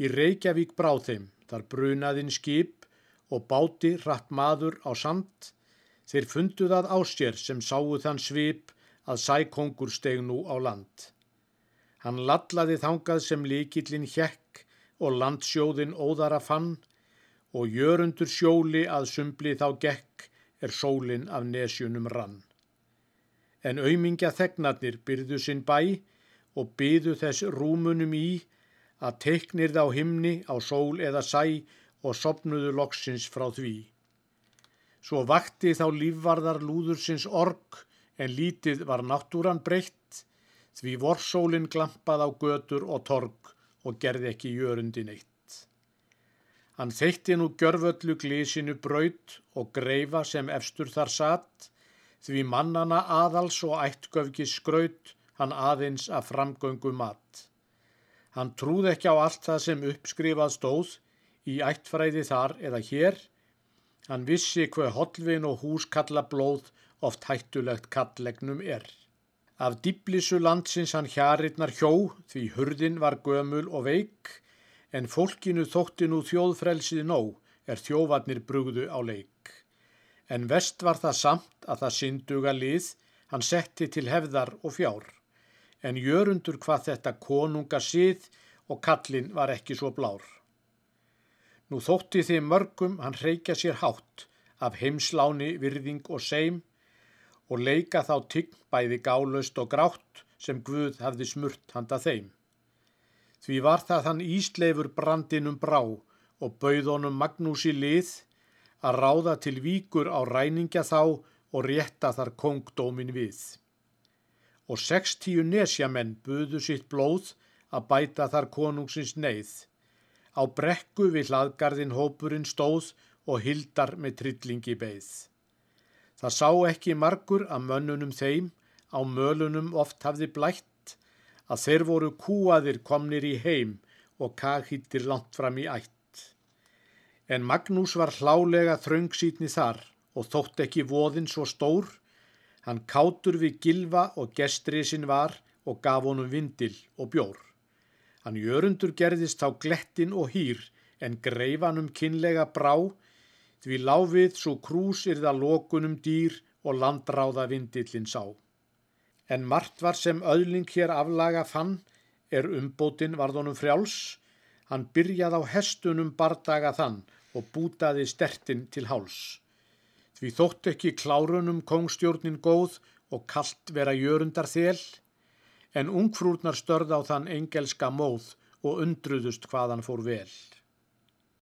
Í Reykjavík bráð þeim, þar brunaðinn skip og báti hratt maður á sand, þeir funduð að ásér sem sáu þann svip að sækongur steg nú á land. Hann lallaði þangað sem líkillin hjekk og landsjóðin óðara fann og jörundur sjóli að sumbli þá gekk er sólin af nesjunum rann. En auðmingja þegnarnir byrðu sinn bæ og byðu þess rúmunum í að teiknir þá himni á sól eða sæ og sopnuðu loksins frá því. Svo vakti þá lífvarðar lúðursins org en lítið var náttúran breytt því vorsólinn glampað á götur og torg og gerði ekki jörundin eitt. Hann þeitti nú gjörvöllu glísinu braut og greifa sem efstur þar satt, því mannana aðals og ættgöfgi skraut hann aðeins að framgöngu mat. Hann trúð ekki á allt það sem uppskrifað stóð, í ættfræði þar eða hér, hann vissi hver hollvin og húskalla blóð oft hættulegt kallegnum er. Af dýblissu landsins hann hjarirnar hjó, því hurðin var gömul og veik, en fólkinu þótti nú þjóðfrelsið nóg, er þjóvarnir brugðu á leik. En vest var það samt að það synduga lið, hann setti til hefðar og fjár. En jörundur hvað þetta konunga síð og kallin var ekki svo blár. Nú þótti þið mörgum hann reykja sér hátt af heimsláni, virðing og seim og leika þá tign bæði gálust og grátt sem Guð hafði smurt handa þeim. Því var það þann Ísleifur brandinum brá og bauðonum Magnúsi lið að ráða til víkur á ræninga þá og rétta þar kongdómin við. Og sextíu nesjamenn buðu sitt blóð að bæta þar konungsins neyð. Á brekku við hlaðgarðin hópurinn stóð og hildar með trillingi beigð. Það sá ekki margur að mönnunum þeim á mölunum oft hafði blætt að þeir voru kúaðir komnir í heim og kaghýttir langt fram í ætt. En Magnús var hlálega þröngsýtni þar og þótt ekki voðin svo stór, hann kátur við gilva og gestriðsinn var og gaf honum vindil og bjór. Hann jörundur gerðist þá glettin og hýr en greifanum kynlega brá því láfið svo krús það lokunum dýr og landráða vindillin sá. En margt var sem öðling hér aflaga fann, er umbótin varðunum frjáls, hann byrjað á hestunum bardaga þann og bútaði stertin til háls. Því þótt ekki klárunum kongstjórnin góð og kallt vera jörundar þel, en ungfrúrnar störð á þann engelska móð og undruðust hvaðan fór vel.